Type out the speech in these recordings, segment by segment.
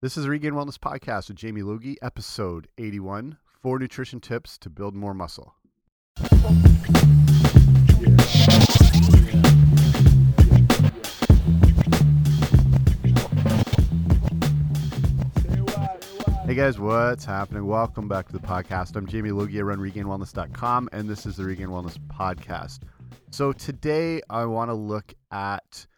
This is the Regained Wellness Podcast with Jamie Logie, episode 81 Four Nutrition Tips to Build More Muscle. Hey guys, what's happening? Welcome back to the podcast. I'm Jamie Logie. I run regainedwellness.com, and this is the Regained Wellness Podcast. So today I want to look at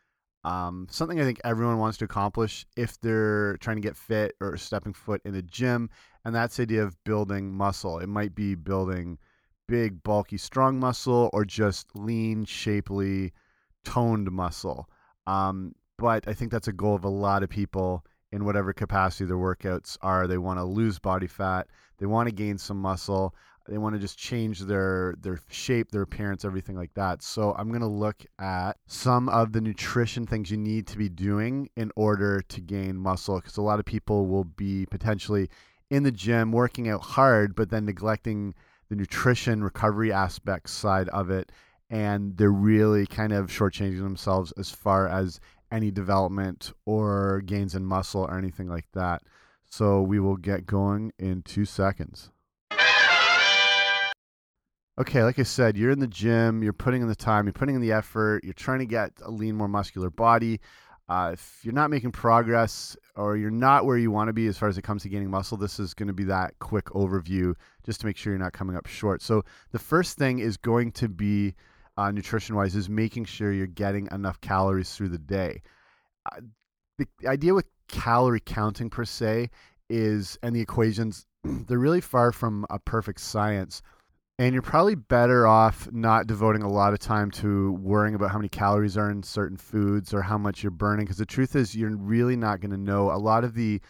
um, something I think everyone wants to accomplish if they're trying to get fit or stepping foot in a gym, and that's the idea of building muscle. It might be building big, bulky, strong muscle or just lean, shapely, toned muscle. Um, but I think that's a goal of a lot of people in whatever capacity their workouts are. They want to lose body fat, they want to gain some muscle, they want to just change their their shape, their appearance, everything like that. So I'm going to look at some of the nutrition things you need to be doing in order to gain muscle because a lot of people will be potentially in the gym working out hard but then neglecting the nutrition recovery aspect side of it and they're really kind of shortchanging themselves as far as any development or gains in muscle or anything like that. So we will get going in two seconds. Okay, like I said, you're in the gym, you're putting in the time, you're putting in the effort, you're trying to get a lean, more muscular body. Uh, if you're not making progress or you're not where you want to be as far as it comes to gaining muscle, this is going to be that quick overview just to make sure you're not coming up short. So, the first thing is going to be uh, nutrition wise is making sure you're getting enough calories through the day. Uh, the idea with calorie counting per se is, and the equations, they're really far from a perfect science and you're probably better off not devoting a lot of time to worrying about how many calories are in certain foods or how much you're burning. Because the truth is, you're really not going to know a lot of the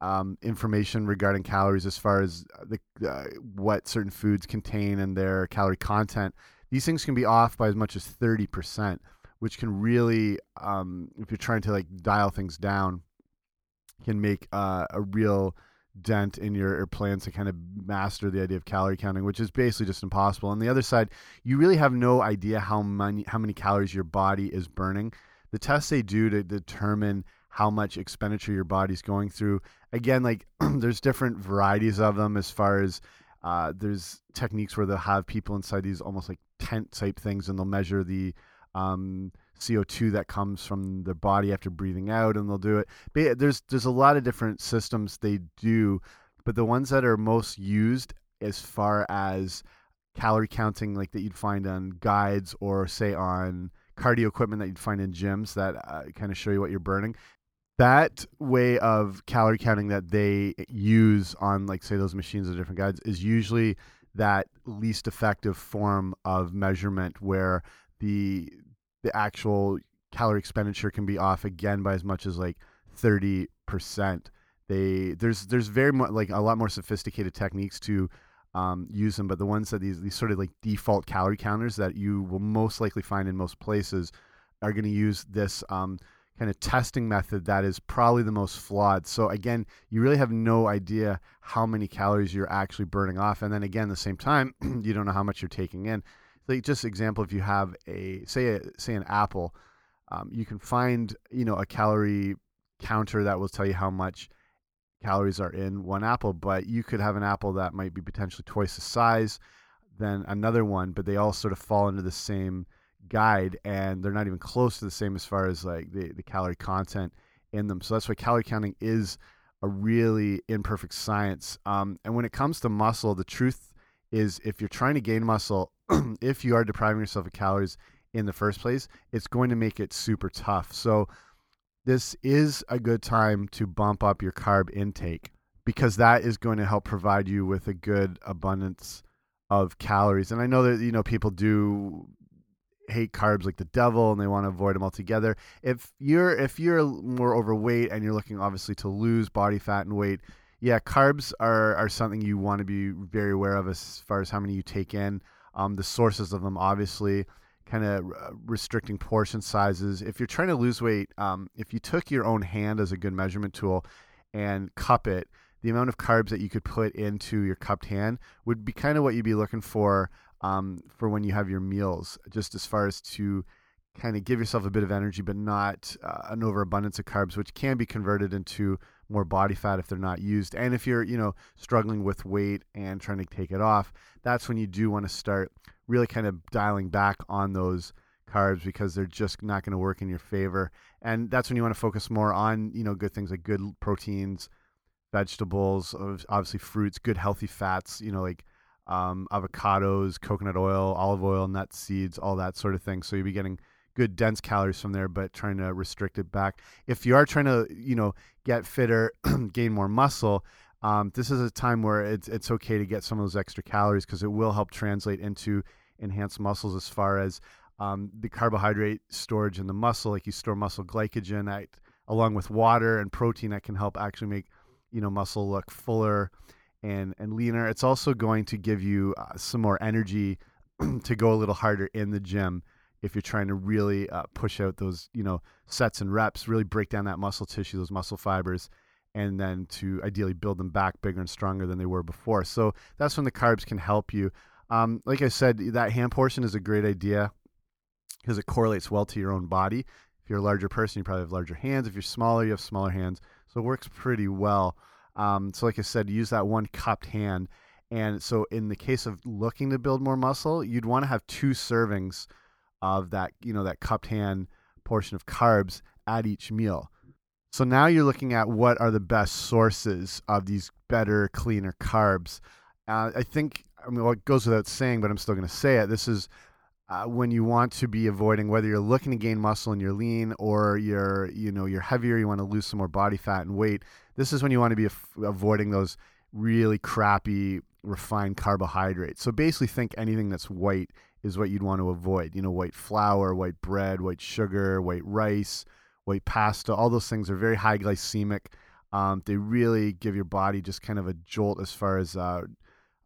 um, information regarding calories as far as the, uh, what certain foods contain and their calorie content. These things can be off by as much as 30%, which can really, um, if you're trying to like dial things down, can make uh, a real dent in your plans to kind of master the idea of calorie counting, which is basically just impossible. On the other side, you really have no idea how many how many calories your body is burning. The tests they do to determine how much expenditure your body's going through. Again, like there's different varieties of them as far as uh, there's techniques where they'll have people inside these almost like tent type things and they'll measure the um, CO2 that comes from their body after breathing out, and they'll do it. But there's there's a lot of different systems they do, but the ones that are most used as far as calorie counting, like that you'd find on guides or say on cardio equipment that you'd find in gyms that uh, kind of show you what you're burning. That way of calorie counting that they use on, like, say, those machines or different guides is usually that least effective form of measurement where the the actual calorie expenditure can be off again by as much as like 30%. They there's there's very much like a lot more sophisticated techniques to um, use them, but the ones that these these sort of like default calorie counters that you will most likely find in most places are going to use this um, kind of testing method that is probably the most flawed. So again, you really have no idea how many calories you're actually burning off, and then again, at the same time, you don't know how much you're taking in like just example, if you have a say a say an apple, um, you can find you know a calorie counter that will tell you how much calories are in one apple, but you could have an apple that might be potentially twice the size than another one, but they all sort of fall into the same guide and they're not even close to the same as far as like the, the calorie content in them. So that's why calorie counting is a really imperfect science. Um, and when it comes to muscle, the truth is if you're trying to gain muscle, if you are depriving yourself of calories in the first place, it's going to make it super tough. So this is a good time to bump up your carb intake because that is going to help provide you with a good abundance of calories. And I know that you know people do hate carbs like the devil and they want to avoid them altogether. If you're if you're more overweight and you're looking obviously to lose body fat and weight, yeah, carbs are are something you want to be very aware of as far as how many you take in. Um, the sources of them, obviously, kind of restricting portion sizes. If you're trying to lose weight, um, if you took your own hand as a good measurement tool and cup it, the amount of carbs that you could put into your cupped hand would be kind of what you'd be looking for um, for when you have your meals, just as far as to kind of give yourself a bit of energy, but not uh, an overabundance of carbs, which can be converted into more body fat if they're not used. And if you're, you know, struggling with weight and trying to take it off, that's when you do want to start really kind of dialing back on those carbs because they're just not going to work in your favor. And that's when you want to focus more on, you know, good things like good proteins, vegetables, obviously fruits, good healthy fats, you know, like um, avocados, coconut oil, olive oil, nuts, seeds, all that sort of thing. So you'll be getting good dense calories from there, but trying to restrict it back. If you are trying to, you know, get fitter, gain more muscle, um, this is a time where it's it's okay to get some of those extra calories because it will help translate into enhanced muscles as far as um, the carbohydrate storage in the muscle. Like you store muscle glycogen, at, along with water and protein, that can help actually make you know muscle look fuller and and leaner. It's also going to give you uh, some more energy to go a little harder in the gym if you're trying to really uh, push out those you know sets and reps, really break down that muscle tissue, those muscle fibers, and then to ideally build them back bigger and stronger than they were before. So that's when the carbs can help you. Um, like I said, that hand portion is a great idea because it correlates well to your own body. If you're a larger person, you probably have larger hands. If you're smaller, you have smaller hands. So it works pretty well. Um, so, like I said, use that one cupped hand. And so, in the case of looking to build more muscle, you'd want to have two servings of that, you know, that cupped hand portion of carbs at each meal. So now you're looking at what are the best sources of these better, cleaner carbs. Uh, I think, I mean, well, it goes without saying, but I'm still going to say it. This is uh, when you want to be avoiding whether you're looking to gain muscle and you're lean or you're, you know, you're heavier, you want to lose some more body fat and weight. This is when you want to be avoiding those really crappy refined carbohydrates. So basically, think anything that's white is what you'd want to avoid. You know, white flour, white bread, white sugar, white rice, white pasta. All those things are very high glycemic. Um, they really give your body just kind of a jolt as far as uh,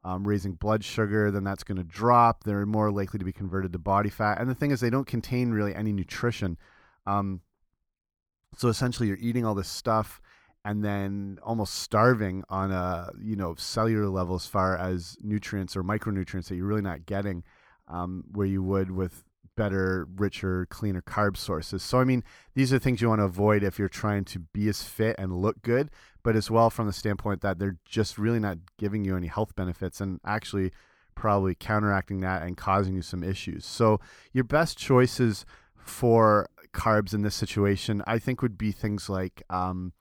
um, raising blood sugar. Then that's going to drop. They're more likely to be converted to body fat. And the thing is, they don't contain really any nutrition. Um, so essentially, you're eating all this stuff and then almost starving on a you know cellular level as far as nutrients or micronutrients that you're really not getting um, where you would with better, richer, cleaner carb sources. So, I mean, these are things you want to avoid if you're trying to be as fit and look good, but as well from the standpoint that they're just really not giving you any health benefits and actually probably counteracting that and causing you some issues. So, your best choices for carbs in this situation, I think, would be things like, um,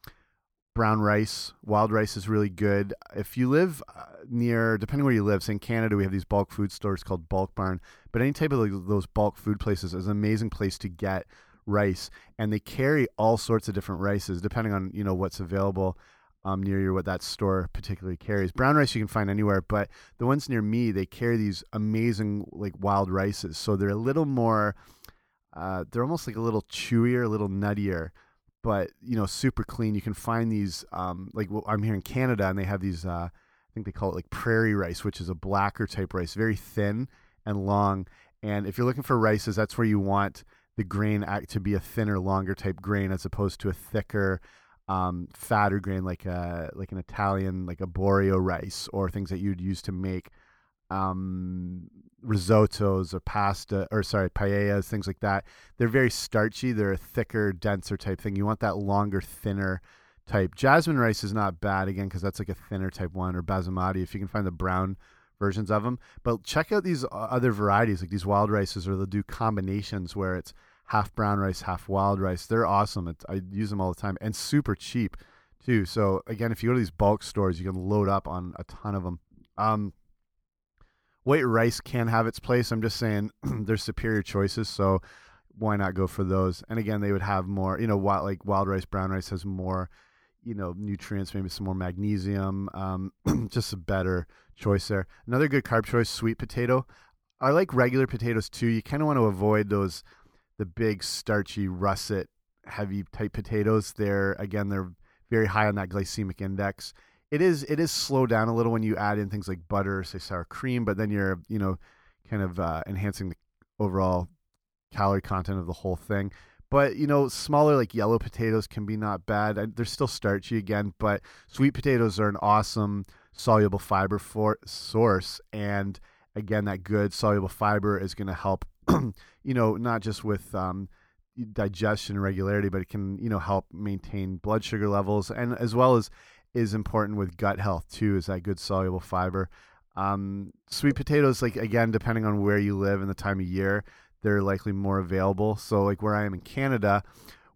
brown rice. Wild rice is really good. If you live uh, near, depending where you live, say in Canada, we have these bulk food stores called Bulk Barn. But any type of those bulk food places is an amazing place to get rice, and they carry all sorts of different rices depending on you know what's available. Um, near you, what that store particularly carries. Brown rice you can find anywhere, but the ones near me, they carry these amazing like wild rices. So they're a little more, uh, they're almost like a little chewier, a little nuttier but you know, super clean. You can find these um, like well, I'm here in Canada, and they have these. Uh, I think they call it like prairie rice, which is a blacker type rice, very thin and long. And if you're looking for rices, that's where you want the grain act to be a thinner, longer type grain as opposed to a thicker, um, fatter grain like a like an Italian like Arborio rice or things that you'd use to make um, risottos or pasta or sorry paellas things like that they're very starchy they're a thicker denser type thing. You want that longer thinner type. Jasmine rice is not bad again because that's like a thinner type one or basmati if you can find the brown versions of them but check out these other varieties like these wild rices or they'll do combinations where it's half brown rice half wild rice. They're awesome. It's, i use them all the time and super cheap too. So again if you go to these bulk stores you can load up on a ton of them um, white rice can have its place. I'm just saying there's superior choices, so why not go for those? And again, they would have more, you know, wild, like wild rice, brown rice has more, you know, nutrients, maybe some more magnesium. Um, just a better choice there. Another good carb choice, sweet potato. I like regular potatoes too. You kind of want to avoid those, the big starchy russet, heavy type potatoes. They're again, they're very high on that glycemic index it is it is slowed down a little when you add in things like butter, say sour cream, but then you're you know kind of uh, enhancing the overall calorie content of the whole thing. But you know, smaller like yellow potatoes can be not bad. They're still starchy again, but sweet potatoes are an awesome soluble fiber for source. And again, that good soluble fiber is going to help. you know, not just with um, digestion and regularity, but it can you know help maintain blood sugar levels, and as well as is important with gut health too. Is that good soluble fiber? Um, sweet potatoes, like again, depending on where you live and the time of year, they're likely more available. So, like where I am in Canada,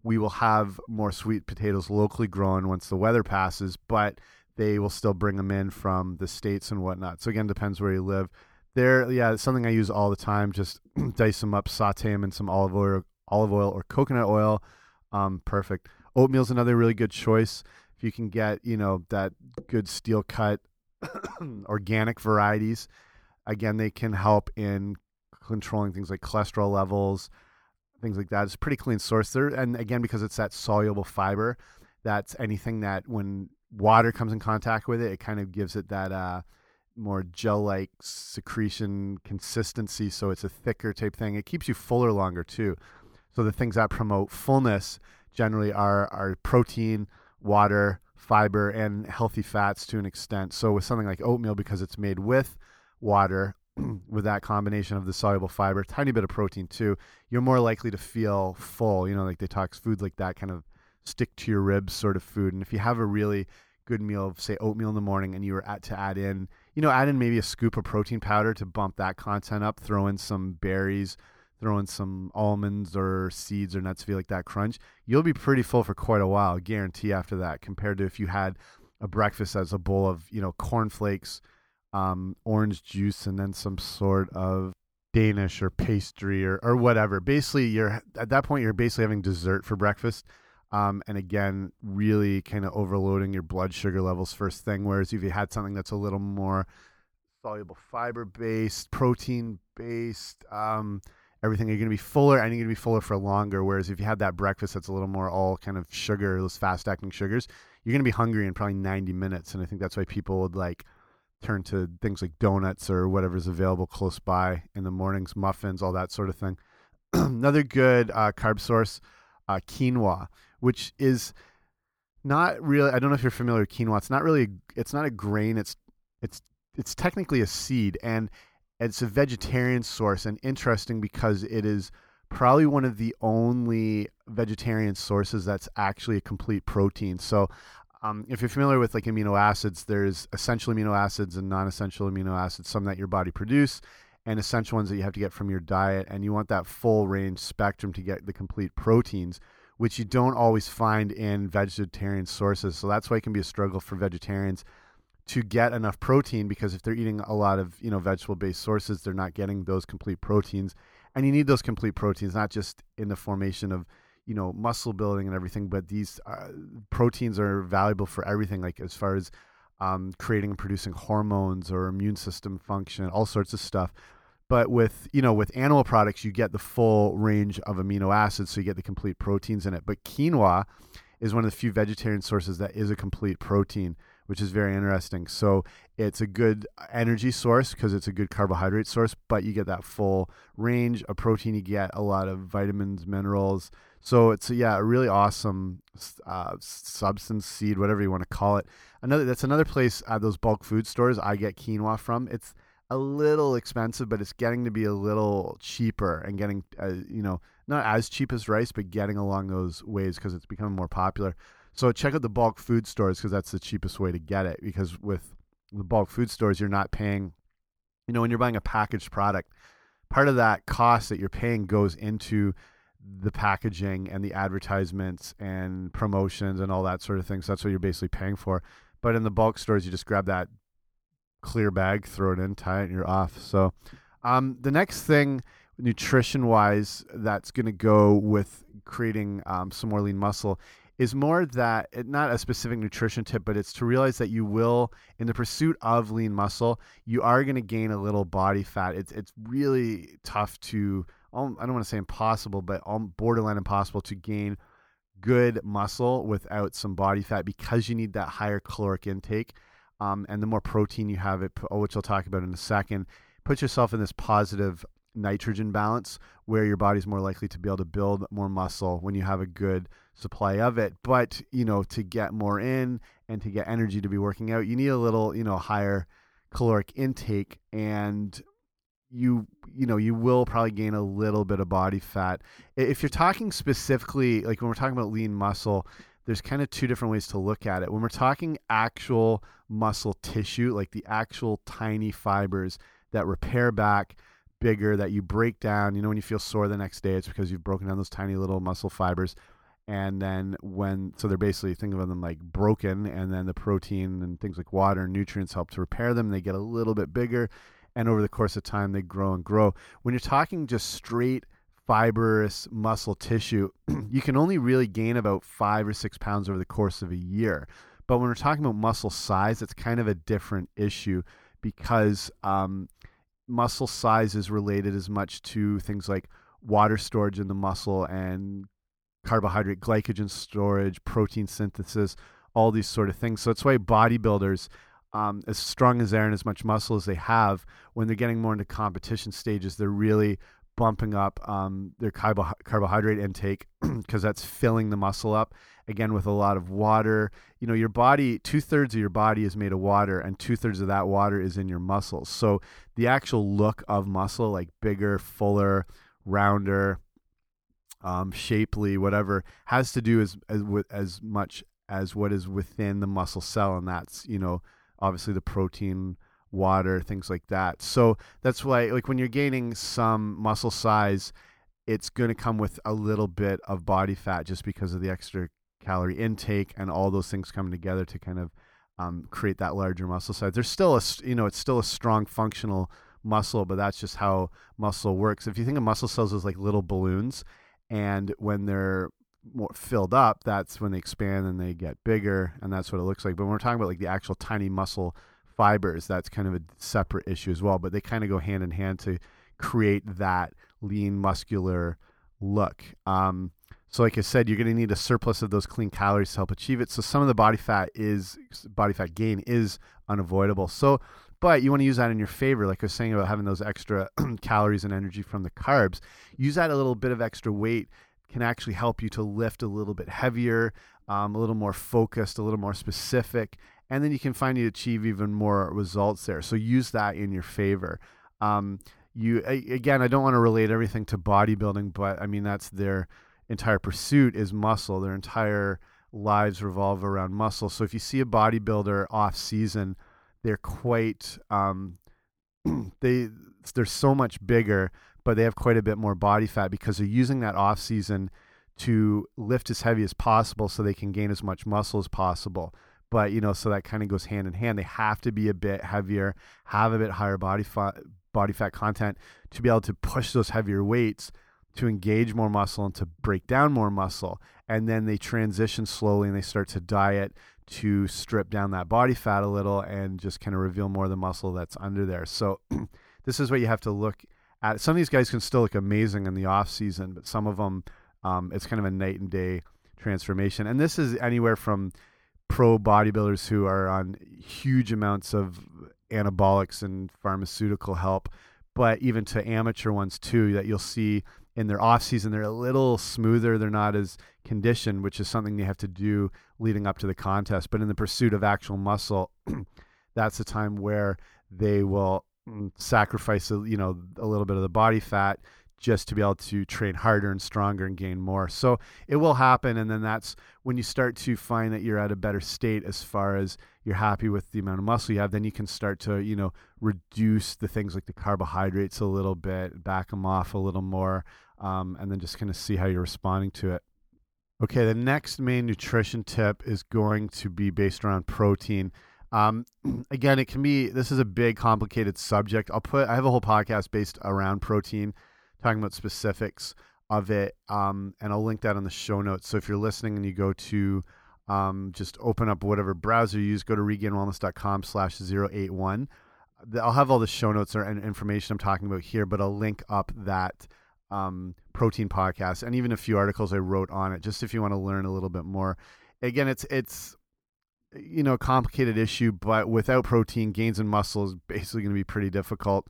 we will have more sweet potatoes locally grown once the weather passes, but they will still bring them in from the states and whatnot. So again, depends where you live. There, yeah, it's something I use all the time. Just dice them up, saute them in some olive oil, olive oil or coconut oil. Um, perfect. Oatmeal's another really good choice. You can get, you know, that good steel cut organic varieties, again, they can help in controlling things like cholesterol levels, things like that. It's pretty clean source there. And again, because it's that soluble fiber, that's anything that when water comes in contact with it, it kind of gives it that uh, more gel-like secretion consistency. So it's a thicker type thing. It keeps you fuller longer too. So the things that promote fullness generally are are protein, water, fiber, and healthy fats to an extent. So with something like oatmeal, because it's made with water, with that combination of the soluble fiber, tiny bit of protein too, you're more likely to feel full. You know, like they talk foods like that kind of stick to your ribs sort of food. And if you have a really good meal of say oatmeal in the morning and you were at to add in, you know, add in maybe a scoop of protein powder to bump that content up, throw in some berries, throw in some almonds or seeds or nuts to feel like that crunch, you'll be pretty full for quite a while, guarantee after that, compared to if you had a breakfast as a bowl of, you know, cornflakes, um, orange juice, and then some sort of Danish or pastry or, or whatever. Basically, you're at that point you're basically having dessert for breakfast. Um, and again, really kind of overloading your blood sugar levels first thing. Whereas if you had something that's a little more soluble fiber based, protein based, um, everything, you're going to be fuller and you're going to be fuller for longer. Whereas if you had that breakfast that's a little more all kind of sugar, those fast acting sugars, you're going to be hungry in probably 90 minutes. And I think that's why people would like turn to things like donuts or whatever's available close by in the mornings, muffins, all that sort of thing. Another good uh, carb source, uh, quinoa which is not really. I don't know if you're familiar with quinoa. It's not really. It's not a grain. It's it's it's technically a seed, and it's a vegetarian source. And interesting because it is probably one of the only vegetarian sources that's actually a complete protein. So. Um, if you're familiar with like amino acids, there's essential amino acids and non-essential amino acids, some that your body produce, and essential ones that you have to get from your diet. And you want that full range spectrum to get the complete proteins which you don't always find in vegetarian sources. So that's why it can be a struggle for vegetarians to get enough protein because if they're eating a lot of you know vegetable based sources, they're not getting those complete proteins. And you need those complete proteins, not just in the formation of you know muscle building and everything, but these uh, proteins are valuable for everything, like as far as um, creating and producing hormones or immune system function, all sorts of stuff. But with you know with animal products you get the full range of amino acids so you get the complete proteins in it. But quinoa is one of the few vegetarian sources that is a complete protein which is very interesting. So it's a good energy source because it's a good carbohydrate source but you get that full range of protein you get a lot of vitamins minerals. So it's yeah a really awesome uh, substance seed whatever you want to call it. Another that's another place at those bulk food stores i get quinoa from. It's a little expensive, but it's getting to be a little cheaper and getting, uh, you know, not as cheap as rice, but getting along those ways because it's becoming more popular. So check out the bulk food stores because that's the cheapest way to get it. Because with the bulk food stores, you're not paying, you know, when you're buying a packaged product, part of that cost that you're paying goes into the packaging and the advertisements and promotions and all that sort of thing. So that's what you're basically paying for. But in the bulk stores, you just grab that clear bag, throw it in, tie it, and you're off. So, um, the next thing, nutrition wise, that's going to go with creating um, some more lean muscle is more that it, not a specific nutrition tip, but it's to realize that you will, in the pursuit of lean muscle, you are going to gain a little body fat. It's it's really tough to, um, I don't want to say impossible, but borderline impossible to gain good muscle without some body fat because you need that higher caloric intake um, and the more protein you have, it, which I'll talk about in a second, put yourself in this positive nitrogen balance where your body's more likely to be able to build more muscle when you have a good supply of it. But, you know, to get more in and to get energy to be working out, you need a little, you know, higher caloric intake. And you you know you will probably gain a little bit of body fat if you're talking specifically like when we're talking about lean muscle there's kind of two different ways to look at it when we're talking actual muscle tissue like the actual tiny fibers that repair back bigger that you break down you know when you feel sore the next day it's because you've broken down those tiny little muscle fibers and then when so they're basically thinking of them like broken and then the protein and things like water and nutrients help to repair them they get a little bit bigger. And over the course of time they grow and grow. When you're talking just straight fibrous muscle tissue you can only really gain about five or six pounds over the course of a year. But when we're talking about muscle size it's kind of a different issue because um, muscle size is related as much to things like water storage in the muscle and carbohydrate glycogen storage, protein synthesis, all these sort of things. So that's why bodybuilders, um, as strong as they are and as much muscle as they have, when they're getting more into competition stages, they're really bumping up um, their carbo carbohydrate intake because that's filling the muscle up again with a lot of water. You know, your body, two thirds of your body is made of water, and two thirds of that water is in your muscles. So the actual look of muscle, like bigger, fuller, rounder, um, shapely, whatever, has to do as as as much as what is within the muscle cell, and that's you know obviously the protein, water, things like that. So that's why, like when you're gaining some muscle size, it's going to come with a little bit of body fat just because of the extra calorie intake and all those things coming together to kind of um, create that larger muscle size. There's still a you know it's still a strong functional muscle, but that's just how muscle works. If you think of muscle cells as like little balloons, and when they're more filled up, that's when they expand and they get bigger, and that's what it looks like. But when we're talking about like the actual tiny muscle fibers, that's kind of a separate issue as well. But they kind of go hand in hand to create that lean muscular look. Um, so, like I said, you're going to need a surplus of those clean calories to help achieve it. So, some of the body fat is body fat gain is unavoidable. So, but you want to use that in your favor, like I was saying about having those extra calories and energy from the carbs. Use that a little bit of extra weight can actually help you to lift a little bit heavier, um, a little more focused, a little more specific, and then you can find you achieve even more results there. So use that in your favor. Um, you again, I don't want to relate everything to bodybuilding, but I mean that's their entire pursuit is muscle. Their entire lives revolve around muscle. So if you see a bodybuilder off season, they're quite um, they they're so much bigger, but they have quite a bit more body fat because they're using that off season to lift as heavy as possible so they can gain as much muscle as possible. But you know, so that kind of goes hand in hand. They have to be a bit heavier, have a bit higher body fat body fat content to be able to push those heavier weights to engage more muscle and to break down more muscle. And then they transition slowly and they start to diet to strip down that body fat a little and just kind of reveal more of the muscle that's under there. So this is what you have to look at. Some of these guys can still look amazing in the off season, but some of them, um, it's kind of a night and day transformation. And this is anywhere from pro bodybuilders who are on huge amounts of anabolics and pharmaceutical help, but even to amateur ones too, that you'll see in their off season they're a little smoother they're not as conditioned which is something they have to do leading up to the contest but in the pursuit of actual muscle that's the time where they will mm, sacrifice you know a little bit of the body fat just to be able to train harder and stronger and gain more. So it will happen. And then that's when you start to find that you're at a better state as far as you're happy with the amount of muscle you have, then you can start to, you know, reduce the things like the carbohydrates a little bit, back them off a little more, um, and then just kind of see how you're responding to it. Okay, the next main nutrition tip is going to be based around protein. Um, again, it can be, this is a big, complicated subject. I'll put, I have a whole podcast based around protein talking about specifics of it. Um, and I'll link that on the show notes. So if you're listening and you go to um, just open up whatever browser you use, go to regainedwellness.com slash 081. I'll have all the show notes and information I'm talking about here, but I'll link up that um, protein podcast and even a few articles I wrote on it, just if you want to learn a little bit more. Again, it's it's you know a complicated issue, but without protein, gains in muscle is basically going to be pretty difficult.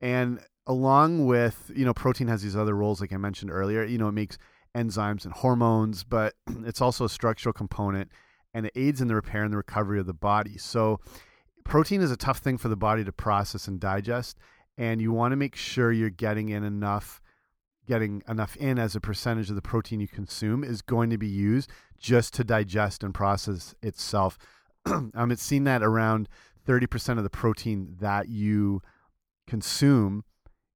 And along with you know protein has these other roles like i mentioned earlier you know it makes enzymes and hormones but it's also a structural component and it aids in the repair and the recovery of the body so protein is a tough thing for the body to process and digest and you want to make sure you're getting in enough getting enough in as a percentage of the protein you consume is going to be used just to digest and process itself. um, it's seen that around 30% of the protein that you consume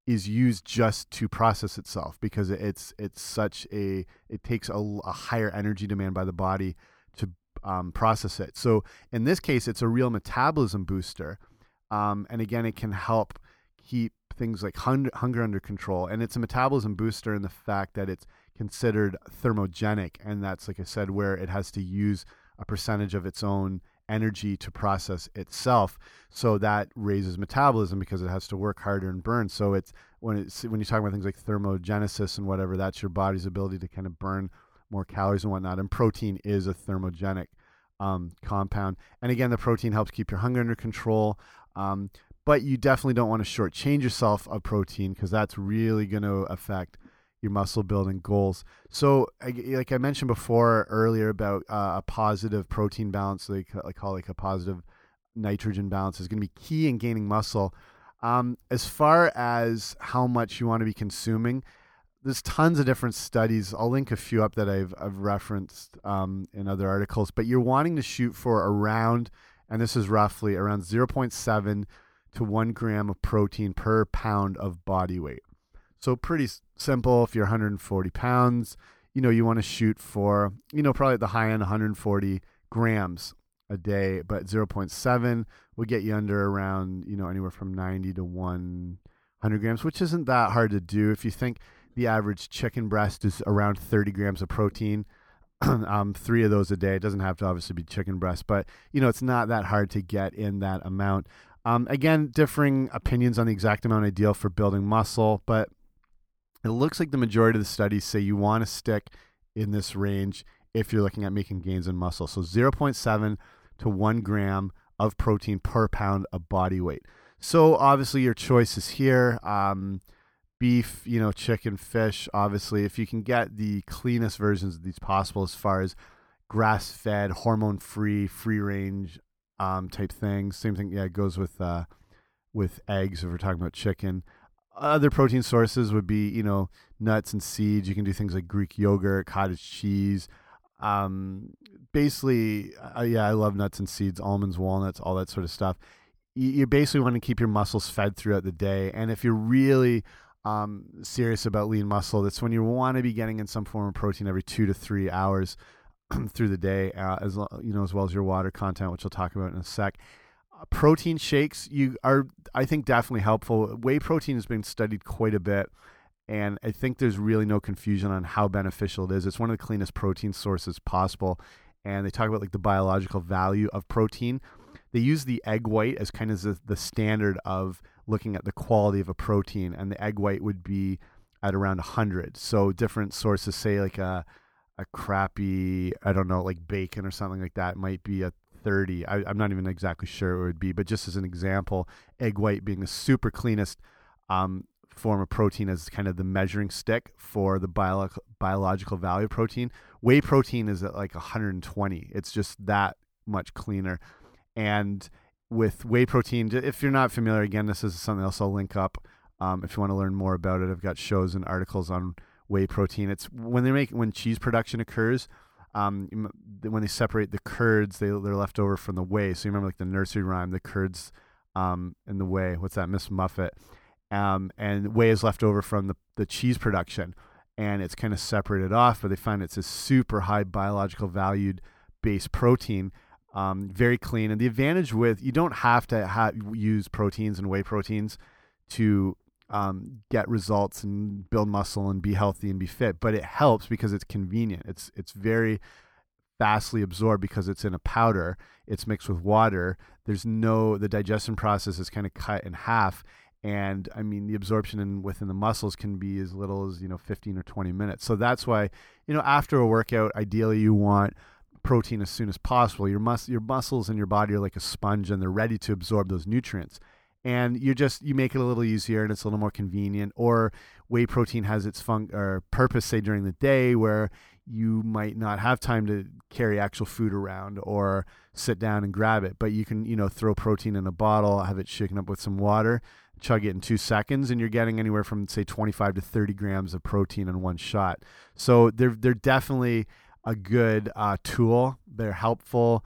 is used just to process itself because it's it's such a it takes a, a higher energy demand by the body um, process it. So in this case, it's a real metabolism booster, um, and again, it can help keep things like hunger, hunger under control. And it's a metabolism booster in the fact that it's considered thermogenic. And that's, like I said, where it has to use a percentage of its own energy to process itself. So that raises metabolism because it has to work harder and burn. So it's when it's when you talk about things like thermogenesis and whatever, that's your body's ability to kind of burn more calories and whatnot. And protein is a thermogenic um, compound. And again, the protein helps keep your hunger under control. Um, but you definitely don't want to shortchange yourself of protein because that's really going to affect your muscle building goals. So, like I mentioned before earlier about uh, a positive protein balance, they call like a positive nitrogen balance, is going to be key in gaining muscle. Um, as far as how much you want to be consuming, there's tons of different studies. I'll link a few up that I've, I've referenced um, in other articles, but you're wanting to shoot for around, and this is roughly around 0.7 to one gram of protein per pound of body weight. So pretty simple. If you're 140 pounds, you know you want to shoot for you know probably at the high end 140 grams a day, but 0.7 will get you under around you know anywhere from 90 to 100 grams, which isn't that hard to do. If you think the average chicken breast is around 30 grams of protein. um, three of those a day. It doesn't have to obviously be chicken breast, but you know it's not that hard to get in that amount. Um, again, differing opinions on the exact amount ideal for building muscle, but it looks like the majority of the studies say you want to stick in this range if you're looking at making gains in muscle. So 0.7 to 1 gram of protein per pound of body weight. So obviously your choice is here. Um, beef, you know, chicken, fish. Obviously, if you can get the cleanest versions of these possible, as far as grass fed, hormone free, free range um, type things. Same thing, yeah, it goes with uh, with eggs if we're talking about chicken. Other protein sources would be, you know, nuts and seeds. You can do things like Greek yogurt, cottage cheese. Um, basically, uh, yeah, I love nuts and seeds, almonds, walnuts, all that sort of stuff. You, you basically want to keep your muscles fed throughout the day. And if you're really um, serious about lean muscle, that's when you want to be getting in some form of protein every two to three hours. through the day, uh, as you know, as well as your water content, which I'll talk about in a sec. Uh, protein shakes you are, I think, definitely helpful. Whey protein has been studied quite a bit, and I think there's really no confusion on how beneficial it is. It's one of the cleanest protein sources possible, and they talk about like the biological value of protein. They use the egg white as kind of the, the standard of looking at the quality of a protein, and the egg white would be at around 100. So different sources say like a a crappy, I don't know, like bacon or something like that might be a 30. I, am not even exactly sure it would be, but just as an example, egg white being the super cleanest um, form of protein as kind of the measuring stick for the bio biological value of protein. Whey protein is at like 120. It's just that much cleaner. And with whey protein, if you're not familiar, again, this is something else I'll link up. Um, if you want to learn more about it, I've got shows and articles on whey protein. It's when they make when cheese production occurs. Um, when they separate the curds, they they're left over from the whey. So you remember like the nursery rhyme, the curds um, in the whey. What's that, Miss Muffet? Um, and whey is left over from the the cheese production, and it's kind of separated off. But they find it's a super high biological valued base protein. Um, very clean, and the advantage with you don't have to ha use proteins and whey proteins to um, get results and build muscle and be healthy and be fit. But it helps because it's convenient. It's it's very fastly absorbed because it's in a powder. It's mixed with water. There's no the digestion process is kind of cut in half. And I mean, the absorption in, within the muscles can be as little as you know 15 or 20 minutes. So that's why you know after a workout, ideally you want protein as soon as possible. Your mus your muscles and your body are like a sponge, and they're ready to absorb those nutrients and you just you make it a little easier and it's a little more convenient or whey protein has its fun or purpose say during the day where you might not have time to carry actual food around or sit down and grab it but you can you know throw protein in a bottle have it shaken up with some water chug it in two seconds, and you're getting anywhere from say 25 to 30 grams of protein in one shot. So they're they're definitely a good uh, tool. They're helpful.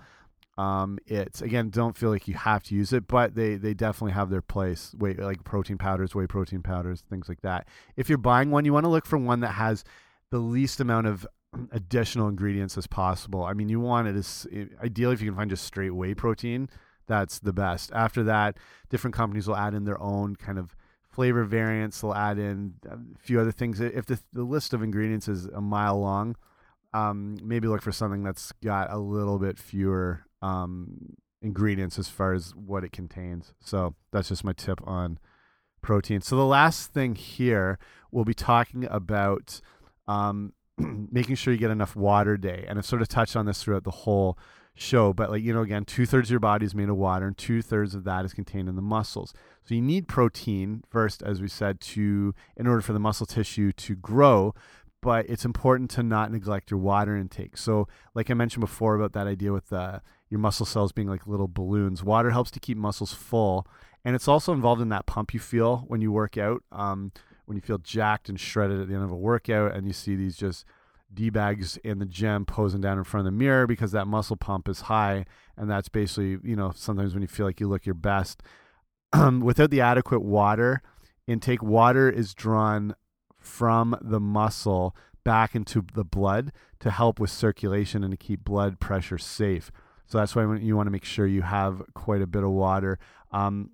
Um, it's again, don't feel like you have to use it, but they they definitely have their place. Whey like protein powders, whey protein powders, things like that. If you're buying one, you want to look for one that has the least amount of additional ingredients as possible. I mean, you want it as ideally if you can find just straight whey protein, that's the best. After that, different companies will add in their own kind of flavor variants. They'll add in a few other things. If the, the list of ingredients is a mile long, um, maybe look for something that's got a little bit fewer um, ingredients as far as what it contains. So that's just my tip on protein. So the last thing here, we'll be talking about um, making sure you get enough water day, and I've sort of touched on this throughout the whole show. But like you know, again, two thirds of your body is made of water, and two thirds of that is contained in the muscles. So you need protein first, as we said, to in order for the muscle tissue to grow but it's important to not neglect your water intake. So, like I mentioned before about that idea with uh, your muscle cells being like little balloons, water helps to keep muscles full, and it's also involved in that pump you feel when you work out. Um, when you feel jacked and shredded at the end of a workout, and you see these just d bags in the gym posing down in front of the mirror because that muscle pump is high, and that's basically you know sometimes when you feel like you look your best. without the adequate water intake, water is drawn from the muscle back into the blood to help with circulation and to keep blood pressure safe. So that's why you want to make sure you have quite a bit of water. Um,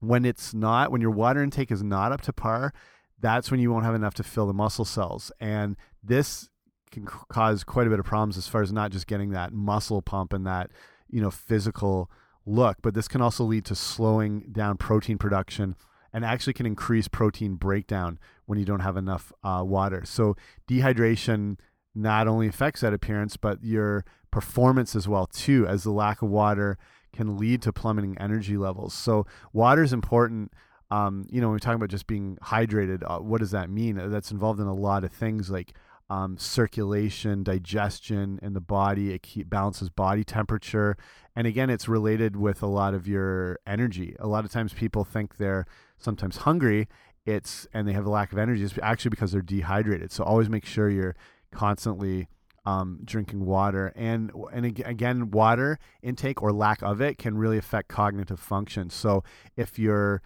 when it's not, when your water intake is not up to par, that's when you won't have enough to fill the muscle cells. And this can cause quite a bit of problems as far as not just getting that muscle pump and that, you know, physical look, but this can also lead to slowing down protein production and actually can increase protein breakdown when you don't have enough uh, water. So dehydration not only affects that appearance, but your performance as well too, as the lack of water can lead to plummeting energy levels. So water is important. Um, you know, when we're talking about just being hydrated, uh, what does that mean? That's involved in a lot of things like um, circulation, digestion in the body. It keep, balances body temperature, and again, it's related with a lot of your energy. A lot of times, people think they're sometimes hungry, it's and they have a lack of energy. It's actually because they're dehydrated. So always make sure you're constantly um, drinking water. And and again, water intake or lack of it can really affect cognitive function. So if you're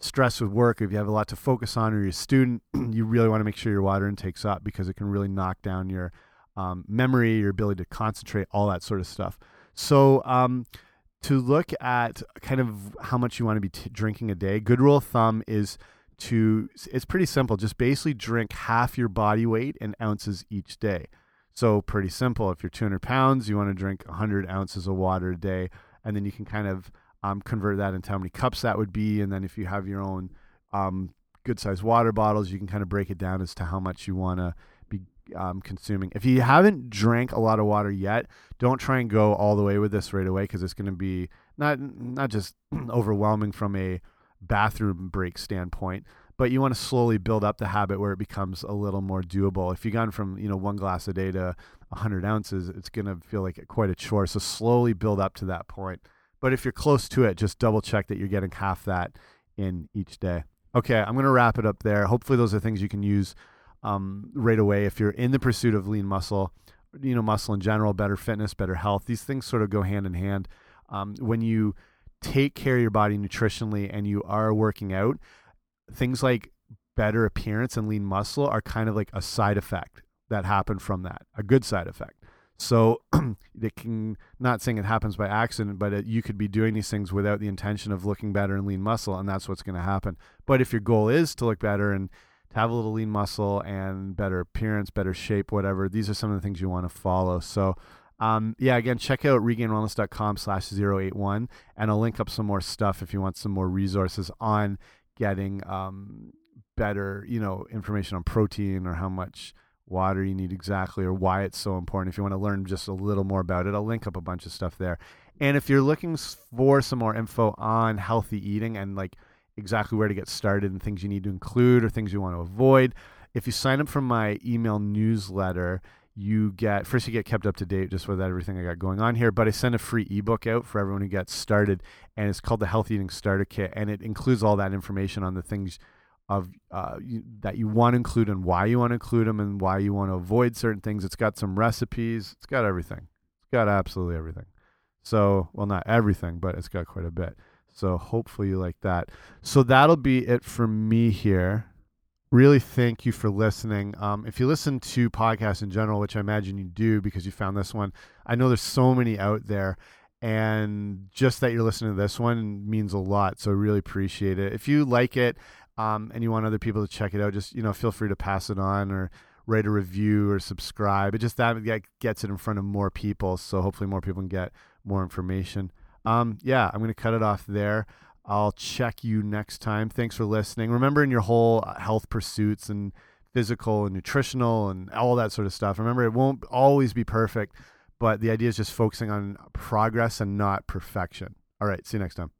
stressed with work, if you have a lot to focus on, or you're a student, you really want to make sure your water intake's up because it can really knock down your um, memory, your ability to concentrate, all that sort of stuff. So um, to look at kind of how much you want to be drinking a day, good rule of thumb is to it's pretty simple. Just basically drink half your body weight in ounces each day. So pretty simple. If you're 200 pounds, you want to drink 100 ounces of water a day, and then you can kind of um, convert that into how many cups that would be. And then if you have your own um, good sized water bottles, you can kind of break it down as to how much you want to um, consuming. If you haven't drank a lot of water yet, don't try and go all the way with this right away because it's going to be not not just overwhelming from a bathroom break standpoint, but you want to slowly build up the habit where it becomes a little more doable. If you've gone from you know one glass a day to 100 ounces, it's going to feel like quite a chore. So slowly build up to that point. But if you're close to it, just double check that you're getting half that in each day. Okay, I'm going to wrap it up there. Hopefully, those are things you can use um, right away if you're in the pursuit of lean muscle, you know, muscle in general, better fitness, better health. These things sort of go hand in hand. Um, when you take care of your body nutritionally and you are working out, things like better appearance and lean muscle are kind of like a side effect that happen from that, a good side effect. So it can not saying it happens by accident, but it, you could be doing these things without the intention of looking better and lean muscle, and that's what's going to happen. But if your goal is to look better and have a little lean muscle and better appearance, better shape, whatever. These are some of the things you want to follow. So, um, yeah, again, check out regainedwellness.com slash 081 and I'll link up some more stuff if you want some more resources on getting um, better, you know, information on protein or how much water you need exactly or why it's so important. If you want to learn just a little more about it, I'll link up a bunch of stuff there. And if you're looking for some more info on healthy eating and like exactly where to get started and things you need to include or things you want to avoid. If you sign up for my email newsletter, you get first you get kept up to date just with everything I got going on here. But I send a free ebook out for everyone who gets started, and it's called the Health Eating Starter Kit, and it includes all that information on the things of uh, you, that you want to include and why you want to include them and why you want to avoid certain things. It's got some recipes. It's got everything. It's got absolutely everything. So, well, not everything, but it's got quite a bit. So, hopefully, you like that. So, that'll be it for me here. Really, thank you for listening. Um, if you listen to podcasts in general, which I imagine you do because you found this one, I know there's so many out there, and just that you're listening to this one means a lot. So, I really appreciate it. If you like it um, and you want other people to check it out, just you know, feel free to pass it on or write a review or subscribe. It just that gets it in front of more people, so hopefully more people can get more information. Um, yeah, I'm going to cut it off there. I'll check you next time. Thanks for listening. Remember, in your whole uh, health pursuits and physical and nutritional and all that sort of stuff, remember, it won't always be perfect, but the idea is just focusing on progress and not perfection. All right, see you next time.